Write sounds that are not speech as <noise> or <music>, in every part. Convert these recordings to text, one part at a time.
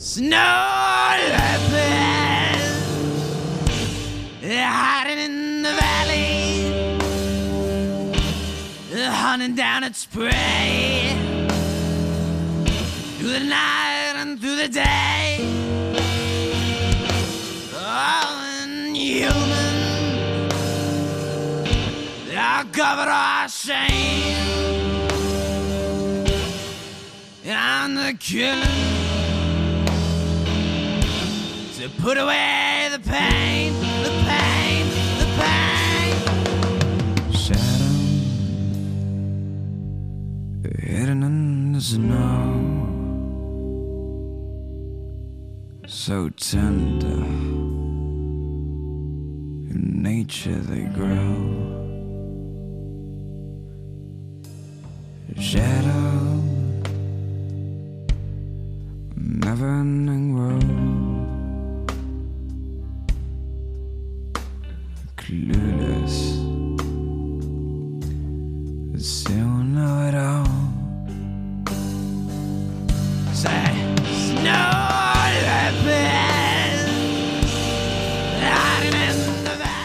Snow leopard hiding in the valley, hunting down its prey through the night and through the day. Oh, inhuman, our covered our shame. And the killing put away the pain, the pain, the pain. Shadow hidden in the snow, so tender. In nature they grow. Shadow, never ending road. Clueless. Know it all. Say.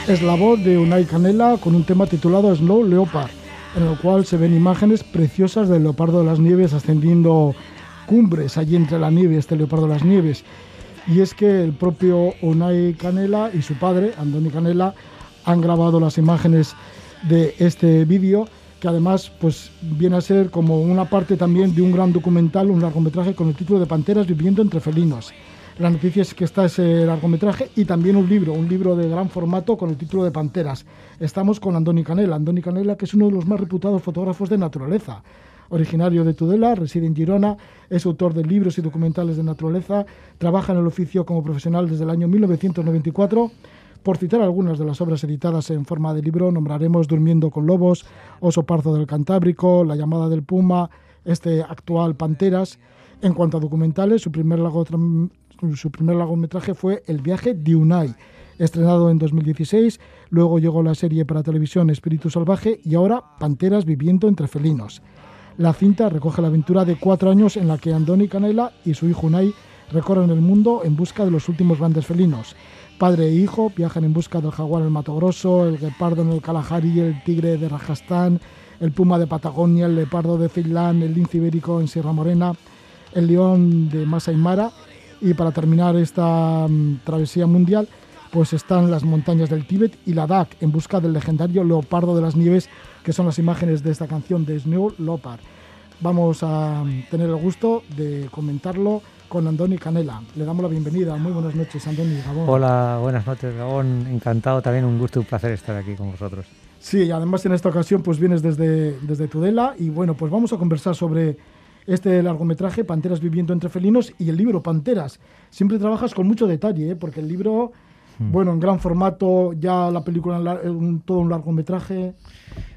Es la voz de Unai Canela con un tema titulado Snow Leopard, en el cual se ven imágenes preciosas del leopardo de las nieves ascendiendo cumbres allí entre la nieve, este leopardo de las nieves. Y es que el propio Unai Canela y su padre, Andoni Canela, han grabado las imágenes de este vídeo que además pues viene a ser como una parte también de un gran documental, un largometraje con el título de Panteras viviendo entre felinos. La noticia es que está ese largometraje y también un libro, un libro de gran formato con el título de Panteras. Estamos con Andoni Canela, Andoni Canela que es uno de los más reputados fotógrafos de naturaleza. Originario de Tudela, reside en Girona, es autor de libros y documentales de naturaleza, trabaja en el oficio como profesional desde el año 1994 por citar algunas de las obras editadas en forma de libro, nombraremos Durmiendo con Lobos, Oso Parzo del Cantábrico, La llamada del Puma, este actual Panteras. En cuanto a documentales, su primer, su primer largometraje fue El viaje de Unai, estrenado en 2016. Luego llegó la serie para televisión Espíritu Salvaje y ahora Panteras viviendo entre felinos. La cinta recoge la aventura de cuatro años en la que Andoni Canela y su hijo Unai recorren el mundo en busca de los últimos grandes felinos. Padre e hijo viajan en busca del jaguar en el Mato Grosso, el guepardo en el Kalahari, el tigre de Rajastán, el puma de Patagonia, el leopardo de Ceilán, el lince ibérico en Sierra Morena, el león de Masai Mara. Y para terminar esta mm, travesía mundial, pues están las montañas del Tíbet y Ladakh en busca del legendario leopardo de las nieves, que son las imágenes de esta canción de Snow Leopard. Vamos a mm, tener el gusto de comentarlo con Andoni Canela. Le damos la bienvenida. Muy buenas noches, Andoni Gabón. Hola, buenas noches, Gabón. Encantado también, un gusto y un placer estar aquí con vosotros. Sí, y además en esta ocasión pues vienes desde, desde Tudela y bueno, pues vamos a conversar sobre este largometraje, Panteras viviendo entre felinos, y el libro Panteras. Siempre trabajas con mucho detalle, ¿eh? porque el libro, bueno, en gran formato, ya la película, en lar- un- todo un largometraje.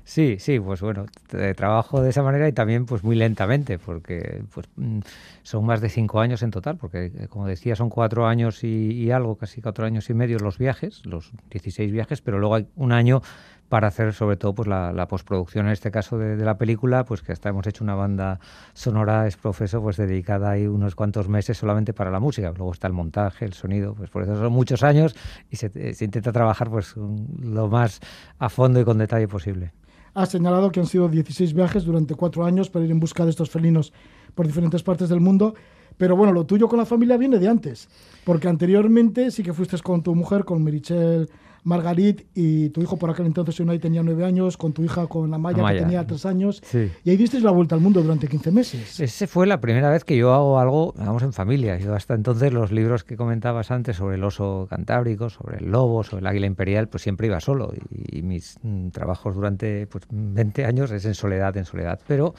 Sí, sí, pues bueno, t- trabajo de esa manera y también pues muy lentamente, porque pues mm, son más de cinco años en total, porque eh, como decía son cuatro años y, y algo, casi cuatro años y medio los viajes, los 16 viajes, pero luego hay un año para hacer sobre todo pues la, la postproducción en este caso de, la película, pues que hasta hemos hecho una banda sonora es profeso pues dedicada ahí unos cuantos meses solamente para la música, luego está el montaje, el sonido, pues por eso son muchos años y se, se intenta trabajar pues lo más a fondo y con detalle posible. Has señalado que han sido 16 viajes durante cuatro años para ir en busca de estos felinos por diferentes partes del mundo. Pero bueno, lo tuyo con la familia viene de antes, porque anteriormente sí que fuiste con tu mujer, con Merichel Margarit, y tu hijo por aquel entonces Unai tenía nueve años, con tu hija, con Amaya, Amaya. que tenía tres años, Sí. y ahí disteis la vuelta al mundo durante 15 meses. Ese fue la primera vez que yo hago algo, vamos, en familia. Yo hasta entonces los libros que comentabas antes sobre el oso cantábrico, sobre el lobo, sobre el águila imperial, pues siempre iba solo. Y, y mis mm, trabajos durante pues, 20 años es en soledad, en soledad. Pero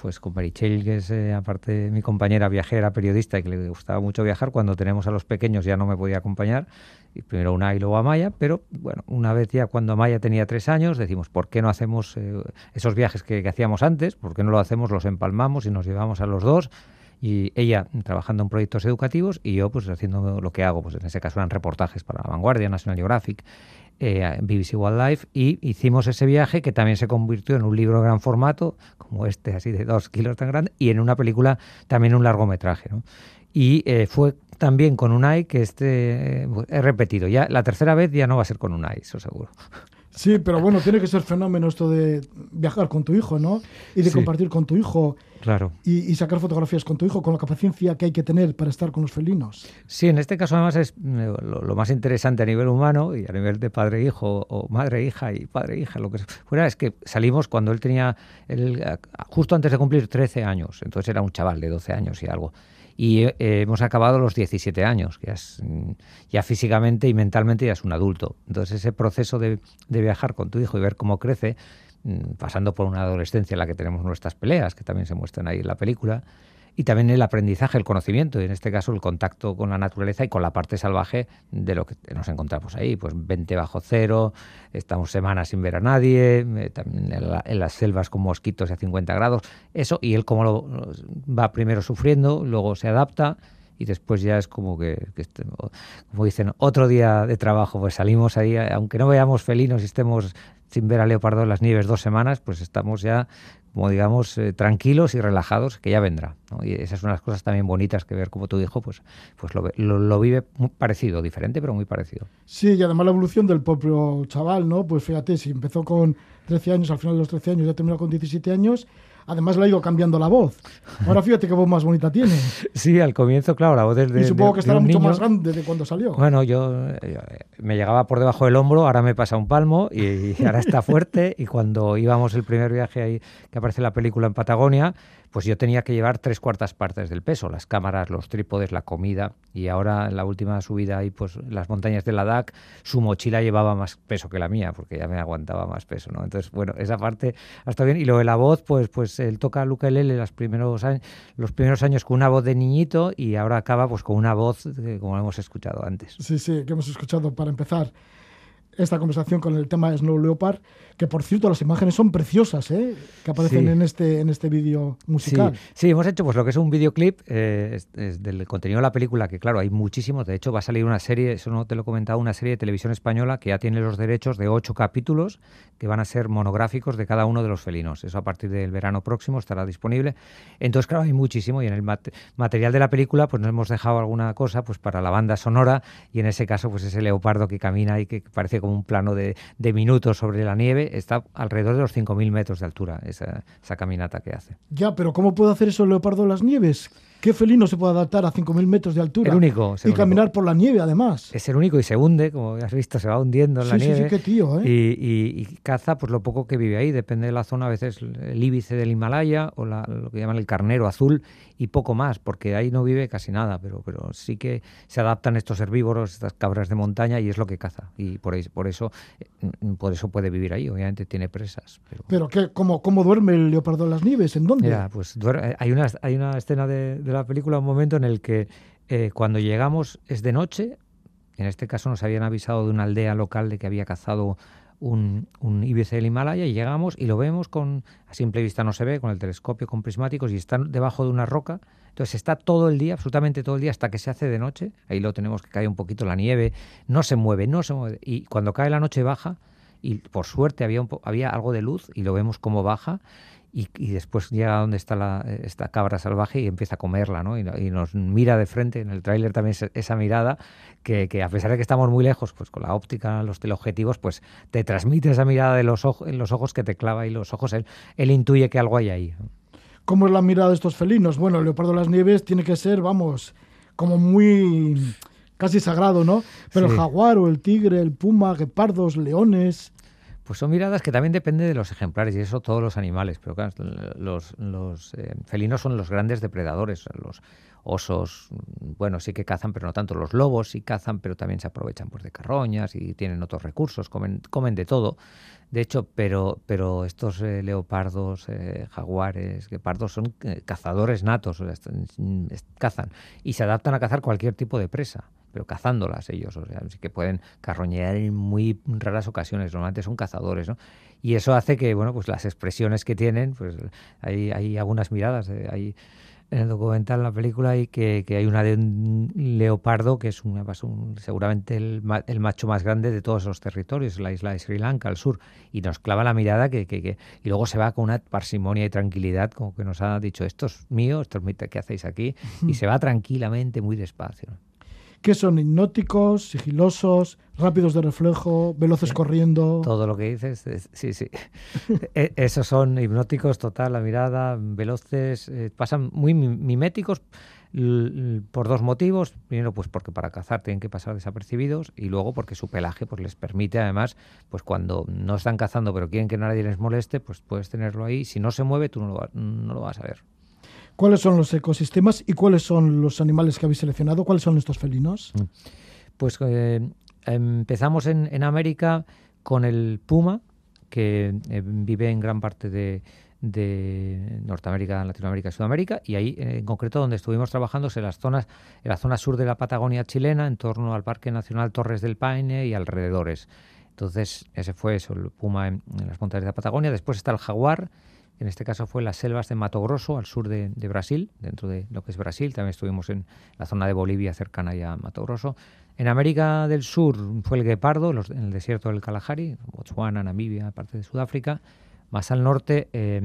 pues con Marichel, que es eh, aparte mi compañera viajera, periodista, y que le gustaba mucho viajar, cuando tenemos a los pequeños ya no me podía acompañar, y primero una y luego Amaya, pero bueno, una vez ya cuando Amaya tenía tres años, decimos, ¿por qué no hacemos eh, esos viajes que, que hacíamos antes? ¿Por qué no lo hacemos, los empalmamos y nos llevamos a los dos? Y ella trabajando en proyectos educativos y yo pues haciendo lo que hago, pues en ese caso eran reportajes para La Vanguardia, National Geographic, eh, BBC Wildlife y hicimos ese viaje que también se convirtió en un libro de gran formato, como este, así de dos kilos tan grande, y en una película también un largometraje. ¿no? Y eh, fue también con Unai que este eh, he repetido. Ya la tercera vez ya no va a ser con Unai, eso seguro. Sí, pero bueno, tiene que ser fenómeno esto de viajar con tu hijo, ¿no? Y de Sí. compartir con tu hijo Claro. y, y sacar fotografías con tu hijo, con la paciencia que hay que tener para estar con los felinos. Sí, en este caso además es eh, lo, lo más interesante a nivel humano y a nivel de padre-hijo o madre-hija y padre-hija, lo que fuera, es que salimos cuando él tenía, justo antes de cumplir 13 años, entonces era un chaval de 12 años y algo. Y eh, hemos acabado los 17 años, que es, mm, ya físicamente y mentalmente ya es un adulto. Entonces ese proceso de, de viajar con tu hijo y ver cómo crece, mm, pasando por una adolescencia en la que tenemos nuestras peleas, que también se muestran ahí en la película, y también el aprendizaje, el conocimiento, y en este caso el contacto con la naturaleza y con la parte salvaje de lo que nos encontramos ahí. Pues 20 bajo cero, estamos semanas sin ver a nadie, eh, también en, la- en las selvas con mosquitos a 50 grados, eso, y él como lo- va primero sufriendo, luego se adapta. Y después ya es como que, que este- como dicen, otro día de trabajo, pues salimos ahí, aunque no veamos felinos y estemos sin ver a leopardo en las nieves dos semanas, pues estamos ya como digamos, eh, tranquilos y relajados, que ya vendrá. ¿no? Y esas son las cosas también bonitas que ver como tu hijo pues, pues lo, lo, lo vive muy parecido, diferente, pero muy parecido. Sí, y además la evolución del propio chaval, ¿no? Pues fíjate, si empezó con 13 años, al final de los 13 años ya terminó con 17 años, además le ha ido cambiando la voz. Ahora fíjate qué voz más bonita tiene. <laughs> Sí, al comienzo, claro, la voz es de, y supongo de- que estará mucho niño. más grande de cuando salió. Bueno, yo eh, me llegaba por debajo del hombro, ahora me pasa un palmo y, y ahora está fuerte. Y cuando íbamos el primer viaje ahí, que aparece la película en Patagonia, pues yo tenía que llevar tres cuartas partes del peso, las cámaras, los trípodes, la comida. Y ahora en la última subida ahí, pues las montañas de Ladakh, su mochila llevaba más peso que la mía, porque ya me aguantaba más peso, ¿no? Entonces, bueno, esa parte está bien. Y lo de la voz, pues, pues él toca el ukelele los primeros años, los primeros años con una voz de niñito y ahora acaba pues con una voz eh, como hemos escuchado antes. Sí, sí, que hemos escuchado para empezar esta conversación con el tema de Snow Leopard, que por cierto las imágenes son preciosas, ¿eh? que aparecen Sí. en este en este vídeo musical. Sí, sí, hemos hecho pues lo que es un videoclip eh, es- es del contenido de la película, que claro, hay muchísimos. De hecho, va a salir una serie, eso no te lo he comentado, una serie de televisión española que ya tiene los derechos de ocho capítulos que van a ser monográficos de cada uno de los felinos. Eso a partir del verano próximo estará disponible. Entonces, claro, hay muchísimo y en el mate- material de la película pues nos hemos dejado alguna cosa pues para la banda sonora y en ese caso pues ese leopardo que camina y que parece como un plano de, de minutos sobre la nieve está alrededor de los 5.000 metros de altura esa, esa caminata que hace. Ya, pero ¿cómo puede hacer eso el leopardo en las nieves? ¿Qué felino se puede adaptar a 5.000 metros de altura? El único, es Y único. caminar por la nieve, además. Es el único y se hunde, como has visto, se va hundiendo en la Sí, sí, nieve. sí, qué tío, ¿eh? y, y- y caza pues lo poco que vive ahí, depende de la zona, a veces el íbice del Himalaya o la- lo que llaman el carnero azul y poco más, porque ahí no vive casi nada, pero, pero sí que se adaptan estos herbívoros, estas cabras de montaña y es lo que caza. Y por, eso- por eso eh, por eso puede vivir ahí, obviamente tiene presas. Pero, ¿Pero qué? ¿Cómo, cómo duerme el leopardo en las nieves? ¿En dónde? Mira, pues duer- eh, hay una, hay una escena de, de la película, un momento en el que eh, cuando llegamos es de noche, en este caso nos habían avisado de una aldea local de que había cazado un, un del Himalaya y llegamos y lo vemos con, a simple vista no se ve, con el telescopio, con prismáticos y está debajo de una roca. Entonces está todo el día, absolutamente todo el día, hasta que se hace de noche. Ahí lo tenemos que cae un poquito la nieve, no se mueve, no se mueve. Y cuando cae la noche baja, y por suerte había, un po- había algo de luz y lo vemos como baja y, y después llega a donde está la, esta cabra salvaje y empieza a comerla, ¿no? Y, no- y nos mira de frente, en el tráiler también es- esa mirada que, que a pesar de que estamos muy lejos, pues con la óptica, los teleobjetivos, pues te transmite esa mirada de los ojos, en los ojos que te clava y los ojos, él, él intuye que algo hay ahí. ¿Cómo es la mirada de estos felinos? Bueno, el leopardo en las nieves tiene que ser, vamos, como muy casi sagrado, ¿no? Pero Sí. el jaguar o el tigre, el puma, guepardos, leones. Pues son miradas que también depende de los ejemplares y eso todos los animales, pero claro, los, los eh, felinos son los grandes depredadores, los osos, bueno, sí que cazan, pero no tanto. Los lobos sí cazan, pero también se aprovechan pues, de carroñas y tienen otros recursos, comen, comen de todo. De hecho, pero, pero estos eh, leopardos, eh, jaguares, guepardos son cazadores natos, o sea, cazan y se adaptan a cazar cualquier tipo de presa, pero cazándolas ellos, o sea, que pueden carroñear en muy raras ocasiones, normalmente son cazadores, ¿no? Y eso hace que, bueno, pues las expresiones que tienen, pues hay, hay algunas miradas, eh, hay en el documental, en la película, y que, que hay una de un leopardo que es una, un- seguramente el, el macho más grande de todos esos territorios, la isla de Sri Lanka, al sur, y nos clava la mirada que, que- que- y luego se va con una parsimonia y tranquilidad, como que nos ha dicho, esto es mío, esto es mi, ¿qué hacéis aquí? Y se va tranquilamente, muy despacio. ¿Qué son hipnóticos, sigilosos, rápidos de reflejo, veloces corriendo? Todo lo que dices, es- sí, sí. <laughs> E- Esos son hipnóticos, total, la mirada, veloces, eh, pasan muy mi- miméticos por dos motivos. Primero, pues porque para cazar tienen que pasar desapercibidos y luego porque su pelaje pues les permite además, pues cuando no están cazando pero quieren que nadie les moleste, pues puedes tenerlo ahí. Si no se mueve, tú no lo, va- no lo vas a ver. ¿Cuáles son los ecosistemas y cuáles son los animales que habéis seleccionado? ¿Cuáles son estos felinos? Pues eh, empezamos en, en América con el puma, que eh, vive en gran parte de, de Norteamérica, Latinoamérica y Sudamérica, y ahí eh, en concreto donde estuvimos trabajando es en las zonas, en la zona sur de la Patagonia chilena, en torno al Parque Nacional Torres del Paine y alrededores. Entonces, ese fue eso, el puma en, en las montañas de la Patagonia. Después está el jaguar, en este caso fue las selvas de Mato Grosso, al sur de, Brasil, dentro de lo que es Brasil. También estuvimos en la zona de Bolivia, cercana ya a Mato Grosso. En América del Sur fue el guepardo, en el desierto del Kalahari, Botswana, Namibia, parte de Sudáfrica. Más al norte, eh,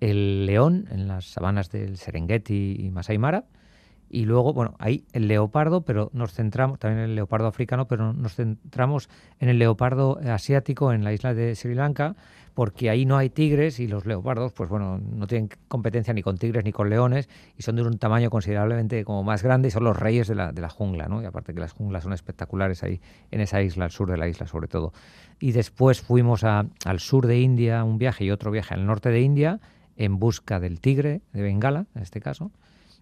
el león, en las sabanas del Serengeti y Masai Mara. Y luego, bueno, ahí el leopardo, pero nos centramos, también el leopardo africano, pero nos centramos en el leopardo asiático en la isla de Sri Lanka, porque ahí no hay tigres y los leopardos, pues bueno, no tienen competencia ni con tigres ni con leones y son de un tamaño considerablemente como más grande y son los reyes de la, de la jungla, ¿no? Y aparte que las junglas son espectaculares ahí en esa isla, al sur de la isla sobre todo. Y después fuimos al sur de India, un viaje y otro viaje al norte de India en busca del tigre de Bengala, en este caso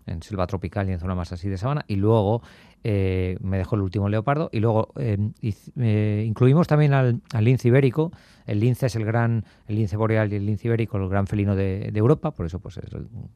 en selva tropical y en zona más así de sabana, y luego eh, me dejó el último leopardo, y luego eh, eh, incluimos también al, lince ibérico, el lince es el gran, el lince boreal y el lince ibérico, el gran felino de, Europa, por eso pues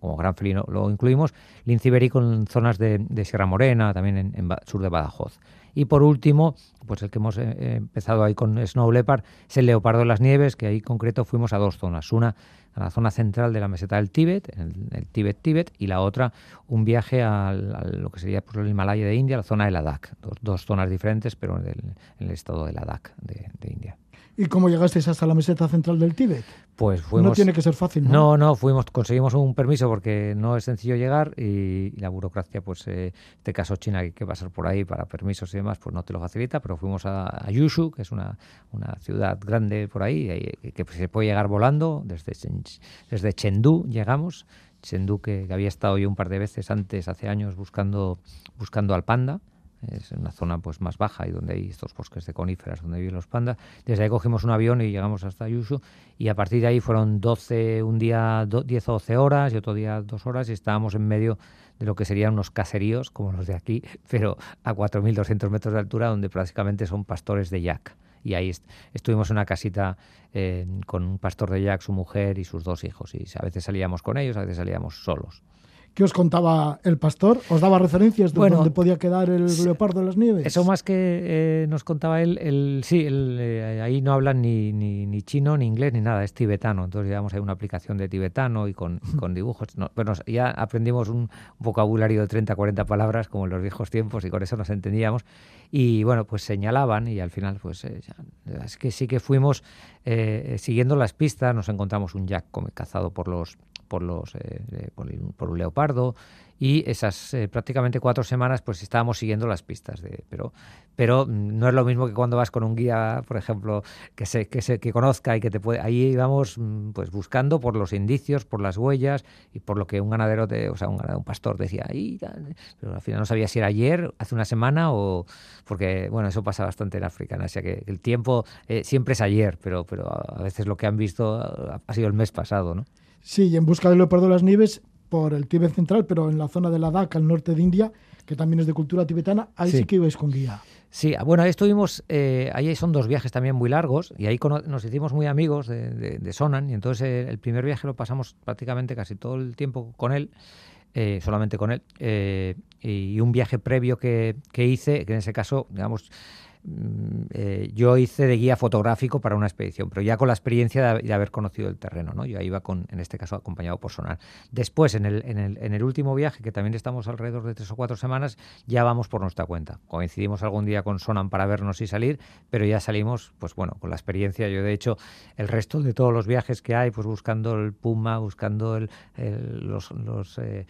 como gran felino lo incluimos, lince ibérico en zonas de, Sierra Morena, también en, en sur de Badajoz. Y por último, pues el que hemos empezado ahí con Snow Leopard es el leopardo de las nieves, que ahí en concreto fuimos a dos zonas. Una a la zona central de la meseta del Tíbet, en el, el Tíbet-Tíbet, y la otra un viaje a, lo que sería pues, el Himalaya de India, la zona de Ladakh. Dos, dos zonas diferentes, pero en el, en el estado de Ladakh de India. ¿Y cómo llegasteis hasta la meseta central del Tíbet? Pues fuimos... No tiene que ser fácil, ¿no? No, no, fuimos, conseguimos un permiso porque no es sencillo llegar y, y la burocracia, pues eh, este caso China, que hay que pasar por ahí para permisos y demás, pues no te lo facilita, pero fuimos a, a Yushu, que es una, una ciudad grande por ahí, y- que, se puede llegar volando, desde, desde Chengdu llegamos, Chengdu que, que había estado yo un par de veces antes, hace años, buscando, buscando al panda, es una zona pues más baja y donde hay estos bosques de coníferas donde viven los pandas. Desde ahí cogimos un avión y llegamos hasta Yushu y a partir de ahí fueron 12, un día do- 10 o 12 horas y otro día 2 horas y estábamos en medio de lo que serían unos caseríos como los de aquí, <laughs> pero a 4.200 metros de altura donde prácticamente son pastores de yak. Y ahí est- estuvimos en una casita eh, con un pastor de yak, su mujer y sus dos hijos. Y a veces salíamos con ellos, a veces salíamos solos. ¿Qué os contaba el pastor? ¿Os daba referencias de Bueno, dónde podía quedar el leopardo de las nieves? Eso más que eh, nos contaba él, el, sí, él, eh, ahí no hablan ni, ni, ni chino, ni inglés, ni nada, es tibetano. Entonces llevamos ahí una aplicación de tibetano y con, con dibujos. No, pero nos- ya aprendimos un vocabulario de 30, 40 palabras, como en los viejos tiempos, y con eso nos entendíamos. Y bueno, pues señalaban y al final, pues eh, es que sí que fuimos siguiendo las pistas, nos encontramos un come- cazado por los por los eh, por, el- por un leopardo y esas eh, prácticamente cuatro semanas pues estábamos siguiendo las pistas de pero pero mm, no es lo mismo que cuando vas con un guía por ejemplo que se que se que conozca y que te puede ahí íbamos mm, pues buscando por los indicios por las huellas y por lo que un ganadero de, o sea un, ganadero- un pastor decía ahí tal", pero al final no sabía si era ayer hace una semana o porque bueno eso pasa bastante en África en Asia que el tiempo eh, siempre es ayer pero pero a veces lo que han visto ha ha sido el mes pasado no Sí, y en busca del leopardo de las nieves por el Tíbet central, pero en la zona de Ladakh, al norte de India, que también es de cultura tibetana, ahí sí, Sí. que ibais con guía. Sí, ah, bueno, ahí estuvimos, eh, ahí son dos viajes también muy largos y ahí nos hicimos muy amigos de, de- de Sonan y entonces eh, el primer viaje lo pasamos prácticamente casi todo el tiempo con él, eh, solamente con él, eh, y un viaje previo que, que hice, que en ese caso, digamos, eh, yo hice de guía fotográfico para una expedición, pero ya con la experiencia de, haber conocido el terreno, ¿no? Yo iba con, en este caso, acompañado por Sonar. Después, en el, en, el, en el último viaje, que también estamos alrededor de tres o cuatro semanas, ya vamos por nuestra cuenta. Coincidimos algún día con Sonan para vernos y salir, pero ya salimos, pues bueno, con la experiencia. Yo, de hecho, el resto de todos los viajes que hay, pues buscando el puma, buscando el, el- los, los eh,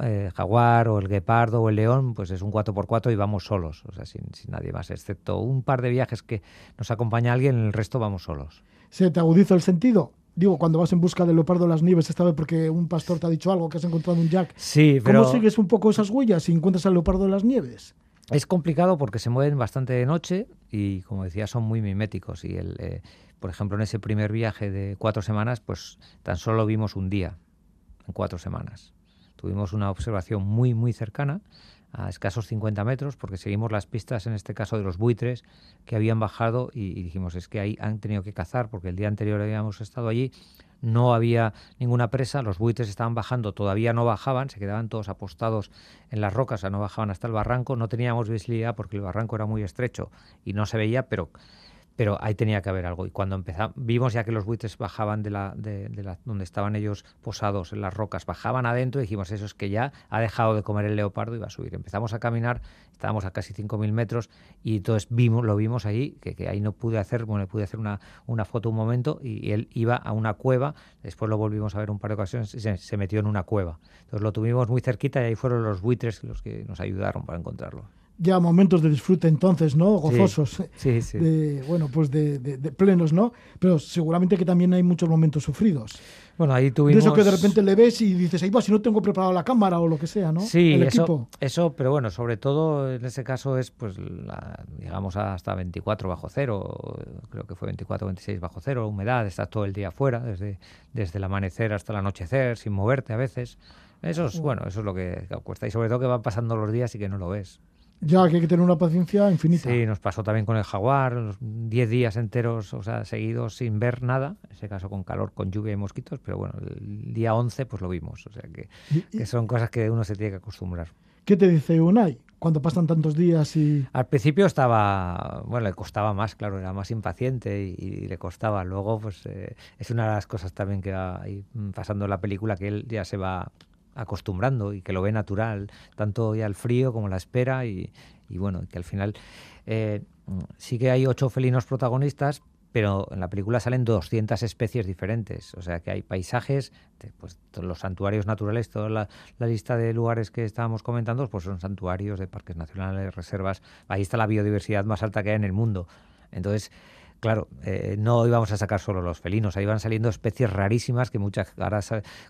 eh, jaguar o el guepardo o el león, pues es un 4x4 y vamos solos, o sea, sin, sin nadie más, excepto un par de viajes que nos acompaña alguien, el resto vamos solos. ¿Se te agudiza el sentido? Digo, cuando vas en busca del leopardo de las nieves, esta vez porque un pastor te ha dicho algo, que has encontrado un jack. Sí, ¿Cómo sigues un poco esas huellas si encuentras al leopardo de las nieves? Es complicado porque se mueven bastante de noche y, como decía, son muy miméticos. Y, el, eh, por ejemplo, en ese primer viaje de cuatro semanas, pues tan solo vimos un día en cuatro semanas. Tuvimos una observación muy, muy cercana, a escasos 50 metros, porque seguimos las pistas, en este caso, de los buitres que habían bajado y, dijimos, es que ahí han tenido que cazar, porque el día anterior habíamos estado allí, no había ninguna presa, los buitres estaban bajando, todavía no bajaban, se quedaban todos apostados en las rocas, o no bajaban hasta el barranco, no teníamos visibilidad porque el barranco era muy estrecho y no se veía, pero pero ahí tenía que haber algo. Y cuando empezamos, vimos ya que los buitres bajaban de la, de, de la, donde estaban ellos posados en las rocas, bajaban adentro y dijimos, eso es que ya ha dejado de comer el leopardo y va a subir. Empezamos a caminar, estábamos a casi 5.000 metros y entonces vimos, lo vimos ahí, que, ahí no pude hacer, bueno, pude hacer una, una foto un momento y, y él iba a una cueva, después lo volvimos a ver un par de ocasiones y se, se metió en una cueva. Entonces lo tuvimos muy cerquita y ahí fueron los buitres los que nos ayudaron para encontrarlo. Ya momentos de disfrute entonces, ¿no? Gozosos. Sí, sí. De, bueno, pues de, de- de plenos, ¿no? Pero seguramente que también hay muchos momentos sufridos. Bueno, ahí De tuvimos... eso que de repente le ves y dices, ahí va, si no tengo preparado la cámara o lo que sea, ¿no? Sí, El eso, equipo. eso, pero bueno, sobre todo en ese caso es, pues, la- llegamos hasta 24 bajo cero, creo que fue 24 26 bajo cero, humedad, estás todo el día afuera, desde, desde el amanecer hasta el anochecer, sin moverte a veces. Eso es, bueno, eso es lo que cuesta. Y sobre todo que van pasando los días y que no lo ves. Ya que hay que tener una paciencia infinita. Sí, nos pasó también con el jaguar, los 10 días enteros, o sea, seguidos sin ver nada, en ese caso con calor, con lluvia y mosquitos, pero bueno, el día 11 pues lo vimos, o sea que, son cosas que uno se tiene que acostumbrar. ¿Qué te dice Unai cuando pasan tantos días y... Al principio estaba, bueno, le costaba más, claro, era más impaciente y, y le costaba. Luego, pues eh, es una de las cosas también que va mm, pasando en la película, que él ya se va acostumbrando y que lo ve natural, tanto ya el frío como la espera y, bueno, que al final eh, sí que hay ocho felinos protagonistas, pero en la película salen 200 especies diferentes, o sea que hay paisajes, pues los santuarios naturales, toda la, la lista de lugares que estábamos comentando, pues son santuarios de parques nacionales, reservas, ahí está la biodiversidad más alta que hay en el mundo. Entonces, claro, eh, no íbamos a sacar solo los felinos, ahí van saliendo especies rarísimas que muchas, ahora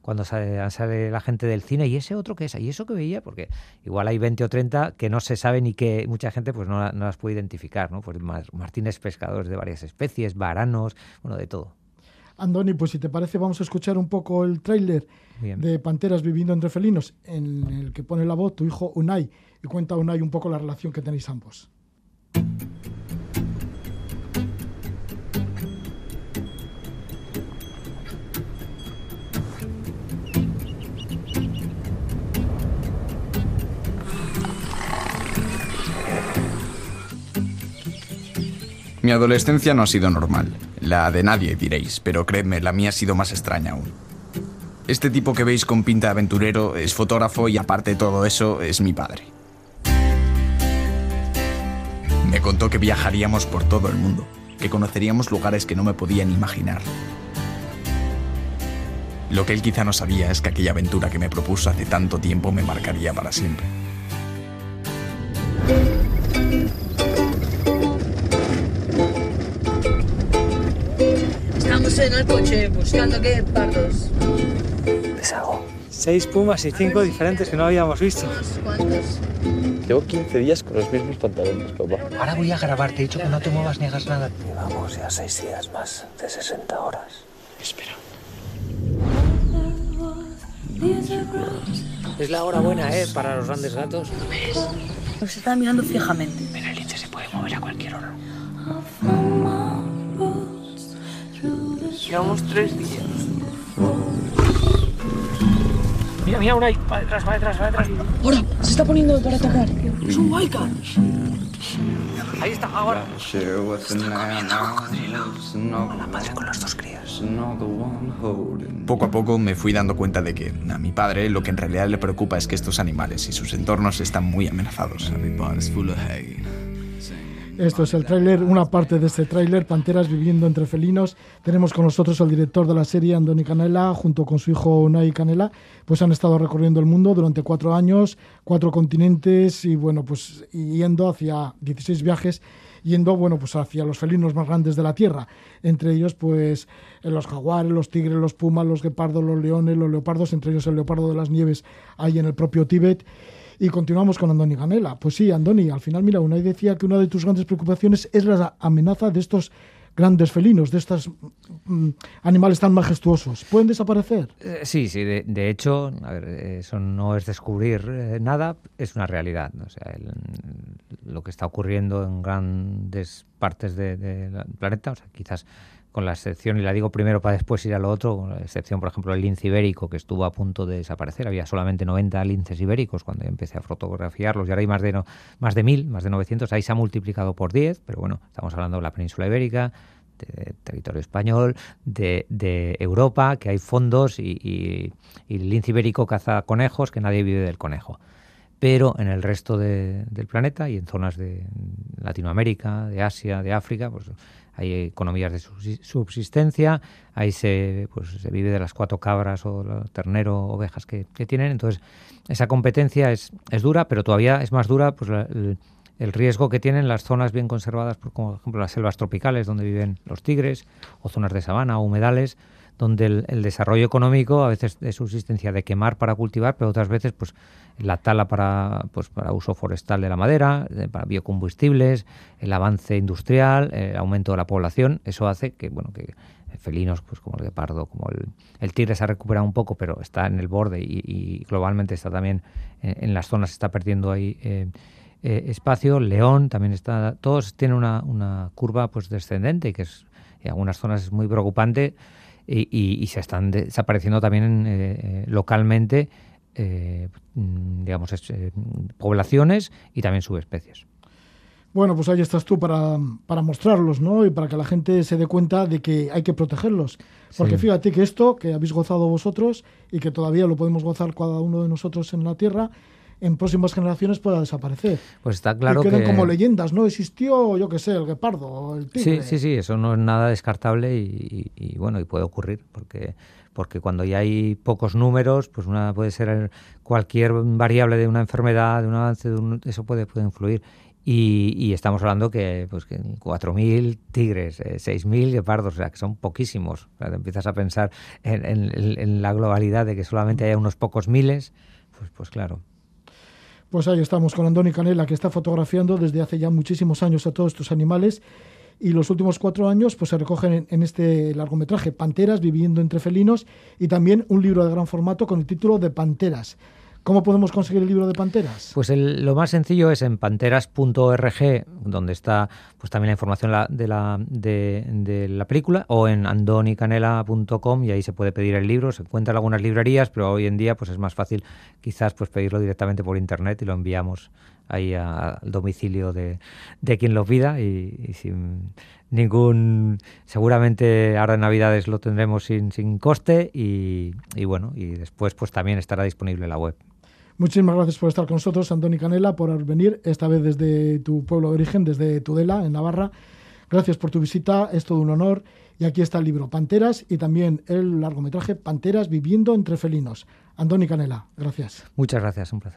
cuando sale, sale la gente del cine, ¿y ese otro qué es? ¿Y eso que veía? Porque igual hay 20 o 30 que no se saben y que mucha gente pues no, no las puede identificar, ¿no? Pues mar- martines pescadores de varias especies, varanos, bueno, de todo. Andoni, pues si te parece vamos a escuchar un poco el tráiler de Panteras viviendo entre felinos en el que pone la voz tu hijo Unai y cuenta Unai un poco la relación que tenéis ambos. Mi adolescencia no ha sido normal. La de nadie, diréis, pero creedme, la mía ha sido más extraña aún. Este tipo que veis con pinta de aventurero es fotógrafo y aparte de todo eso es mi padre. Me contó que viajaríamos por todo el mundo, que conoceríamos lugares que no me podían imaginar. Lo que él quizá no sabía es que aquella aventura que me propuso hace tanto tiempo me marcaría para siempre. Buscando qué pardos. Seis pumas y cinco diferentes que no habíamos visto. ¿Cuántos? Llevo 15 días con los mismos pantalones, papá. Ahora voy a grabar, te he dicho que no te muevas ni hagas nada. Llevamos ya 6 días más de 60 horas. Espera. Es la hora buena, ¿eh? Para los grandes gatos. Nos están mirando fijamente. Pero Llevamos 3 días. Mira, mira, una ahí. Va detrás, va detrás, va detrás. Ahora, se está poniendo para atacar. Es un Waika. Ahí está, ahora. con las dos crías. Poco a poco me fui dando cuenta de que a mi padre lo que en realidad le preocupa es que estos animales y sus entornos están muy amenazados. Esto es el tráiler, una parte de este tráiler, Panteras viviendo entre felinos. Tenemos con nosotros al director de la serie, Andoni Canela, junto con su hijo Unai Canela. Pues han estado recorriendo el mundo durante cuatro años, cuatro continentes y bueno, pues yendo hacia 16 viajes, yendo bueno, pues hacia los felinos más grandes de la Tierra. Entre ellos, pues los jaguares, los tigres, los pumas, los guepardos, los leones, los leopardos, entre ellos el leopardo de las nieves, ahí en el propio Tíbet. Y continuamos con Andoni Ganela. Pues sí, Andoni, al final, mira, Unai decía que una de tus grandes preocupaciones es la amenaza de estos grandes felinos, de estos mm, animales tan majestuosos. ¿Pueden desaparecer? Eh, sí, sí, de, de hecho, eso no es descubrir eh, nada, es una realidad. O sea, el- lo que está ocurriendo en grandes partes de- del planeta, o sea, quizás con la excepción, y la digo primero para después ir a lo otro, con la excepción, por ejemplo, del lince ibérico, que estuvo a punto de desaparecer. Había solamente 90 linces ibéricos cuando empecé a fotografiarlos, y ahora hay más de, no- más de 1000, más de 900. Ahí se ha multiplicado por 10, pero bueno, estamos hablando de la península ibérica, de territorio español, de, de Europa, que hay fondos, y, y- y el lince ibérico caza conejos, que nadie vive del conejo. Pero en el resto de- del planeta y en zonas de Latinoamérica, de Asia, de África, pues hay economías de subsi- subsistencia, ahí se, pues, se vive de las cuatro cabras o ternero, ovejas que, tienen. Entonces, esa competencia es, es dura, pero todavía es más dura pues, el riesgo que tienen las zonas bien conservadas, por, como por ejemplo las selvas tropicales donde viven los tigres, o zonas de sabana o humedales, donde el, desarrollo económico a veces de subsistencia de quemar para cultivar, pero otras veces pues la tala para pues para uso forestal de la madera, de- para biocombustibles, el avance industrial, el aumento de la población, eso hace que bueno que felinos pues como el guepardo, como el, el tigre se ha recuperado un poco, pero está en el borde y, y globalmente está también en, en las zonas está perdiendo ahí eh, eh, espacio, león también está, todos tienen una, una curva pues descendente que es en algunas zonas es muy preocupante y, y- y se están de- desapareciendo también eh, eh, localmente, eh, mm, digamos, es, eh, poblaciones y también subespecies. Bueno, pues ahí estás tú para, para mostrarlos, ¿no? Y para que la gente se dé cuenta de que hay que protegerlos. Porque Sí. fíjate que esto que habéis gozado vosotros y que todavía lo podemos gozar cada uno de nosotros en la Tierra, en próximas generaciones pueda desaparecer. Pues está claro y queden que... como leyendas, ¿no? Existió, yo qué sé, el guepardo o el Sí, tigre. sí, sí, eso no es nada descartable y, y- y, bueno, y puede ocurrir, porque, porque cuando ya hay pocos números, pues una puede ser cualquier variable de una enfermedad, de un avance, de un- eso puede, puede influir. Y, y estamos hablando que, pues, que 4.000 tigres, eh, 6.000 guepardos, o sea, que son poquísimos. O sea, te empiezas a pensar en, en- en la globalidad de que solamente haya unos pocos miles, pues, pues claro. Pues ahí estamos con Andoni Canela, que está fotografiando desde hace ya muchísimos años a todos estos animales. Y los últimos cuatro años pues, se recogen en, en este largometraje Panteras viviendo entre felinos y también un libro de gran formato con el título de Panteras. ¿Cómo podemos conseguir el libro de Panteras? Pues el- lo más sencillo es en panteras.org, donde está pues también la información la- de, la, de, la película, o en andonicanela.com y ahí se puede pedir el libro. Se encuentra en algunas librerías, pero hoy en día pues es más fácil quizás pues pedirlo directamente por internet y lo enviamos ahí al domicilio de, de quien lo pida y, y sin ningún seguramente ahora en navidades lo tendremos sin, sin coste y, y bueno y después pues también estará disponible en la web Muchísimas gracias por estar con nosotros, Andoni Canela, por venir, esta vez desde tu pueblo de origen, desde Tudela, en Navarra. Gracias por tu visita, es todo un honor. Y aquí está el libro Panteras y también el largometraje Panteras viviendo entre felinos. Andoni Canela, gracias. muchas gracias un placer